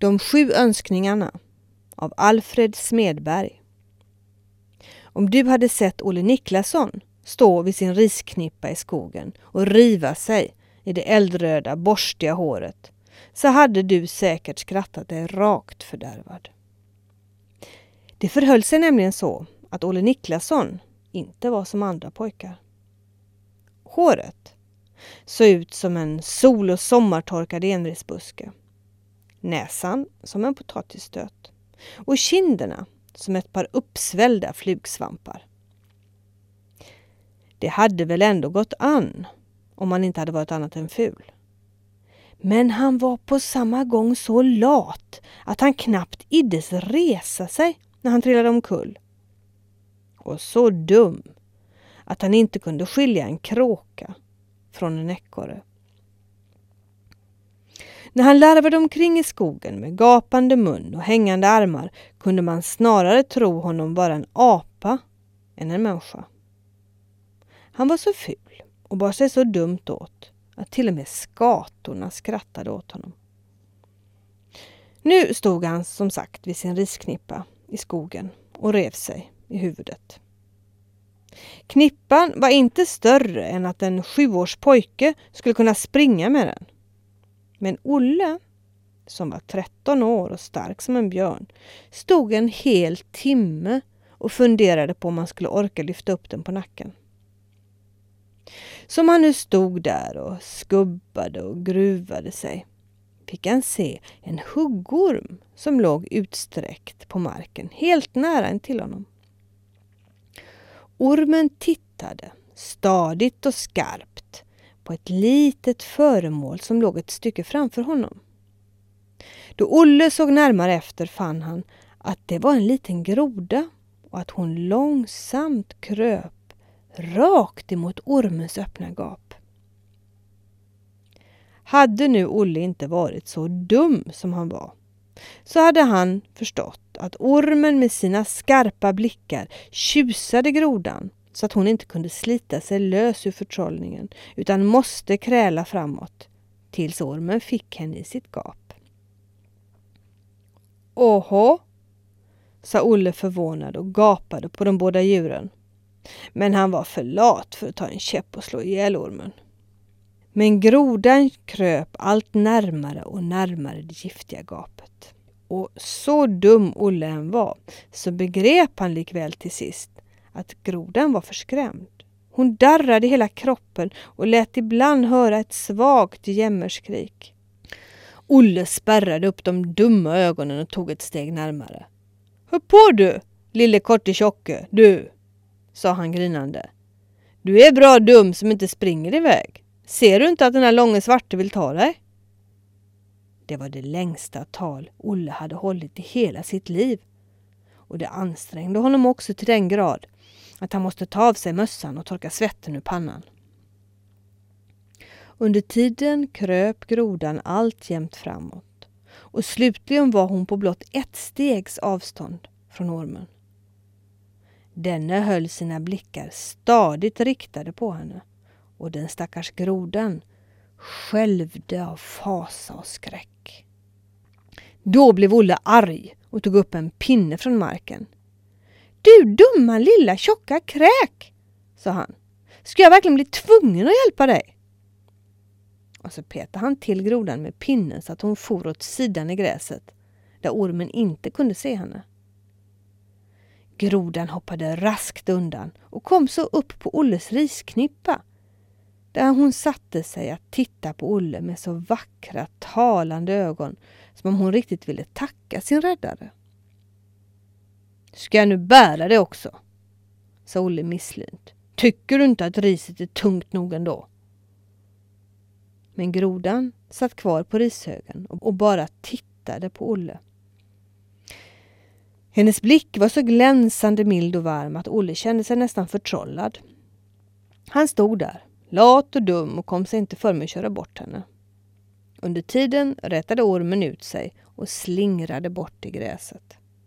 De sju önskningarna av Alfred Smedberg. Om du hade sett Olle Niklasson stå vid sin risknippa i skogen och riva sig i det eldröda, borstiga håret så hade du säkert skrattat dig rakt fördärvad. Det förhöll sig nämligen så att Olle Niklasson inte var som andra pojkar. Håret såg ut som en sol och sommartorkad enrisbuske. Näsan som en potatisstöt och kinderna som ett par uppsvällda flugsvampar. Det hade väl ändå gått an om han inte hade varit annat än ful. Men han var på samma gång så lat att han knappt iddes resa sig när han trillade omkull. Och så dum att han inte kunde skilja en kråka från en ekorre. När han larvade omkring i skogen med gapande mun och hängande armar kunde man snarare tro honom vara en apa än en människa. Han var så ful och bar sig så dumt åt att till och med skatorna skrattade åt honom. Nu stod han som sagt vid sin risknippa i skogen och rev sig i huvudet. Knippan var inte större än att en sjuårs pojke skulle kunna springa med den. Men Olle, som var 13 år och stark som en björn, stod en hel timme och funderade på om han skulle orka lyfta upp den på nacken. Som han nu stod där och skubbade och gruvade sig fick han se en huggorm som låg utsträckt på marken helt nära intill honom. Ormen tittade stadigt och skarpt på ett litet föremål som låg ett stycke framför honom. Då Olle såg närmare efter fann han att det var en liten groda och att hon långsamt kröp rakt emot ormens öppna gap. Hade nu Olle inte varit så dum som han var så hade han förstått att ormen med sina skarpa blickar tjusade grodan så att hon inte kunde slita sig lös ur förtrollningen utan måste kräla framåt tills ormen fick henne i sitt gap. Åhå, sa Olle förvånad och gapade på de båda djuren. Men han var för lat för att ta en käpp och slå ihjäl ormen. Men grodan kröp allt närmare och närmare det giftiga gapet. Och så dum Olle än var så begrep han likväl till sist att grodan var förskrämd. Hon darrade hela kroppen och lät ibland höra ett svagt jämmerskrik. Olle spärrade upp de dumma ögonen och tog ett steg närmare. Hör på du, lille korte tjocke, du, sa han grinande. Du är bra dum som inte springer iväg. Ser du inte att den här långe svarte vill ta dig? Det var det längsta tal Olle hade hållit i hela sitt liv. Och det ansträngde honom också till den grad att han måste ta av sig mössan och torka svetten ur pannan. Under tiden kröp grodan alltjämt framåt och slutligen var hon på blott ett stegs avstånd från ormen. Denne höll sina blickar stadigt riktade på henne och den stackars grodan skälvde av fasa och skräck. Då blev Olle arg och tog upp en pinne från marken. Du dumma lilla tjocka kräk, sa han. Ska jag verkligen bli tvungen att hjälpa dig? Och så petade han till grodan med pinnen så att hon for åt sidan i gräset, där ormen inte kunde se henne. Grodan hoppade raskt undan och kom så upp på Olles risknippa där hon satte sig att titta på Olle med så vackra, talande ögon som om hon riktigt ville tacka sin räddare. Ska jag nu bära det också? sa Olle misslynt. Tycker du inte att riset är tungt nog ändå? Men grodan satt kvar på rishögen och bara tittade på Olle. Hennes blick var så glänsande mild och varm att Olle kände sig nästan förtrollad. Han stod där, lat och dum och kom sig inte för med att köra bort henne. Under tiden rätade ormen ut sig och slingrade bort i gräset.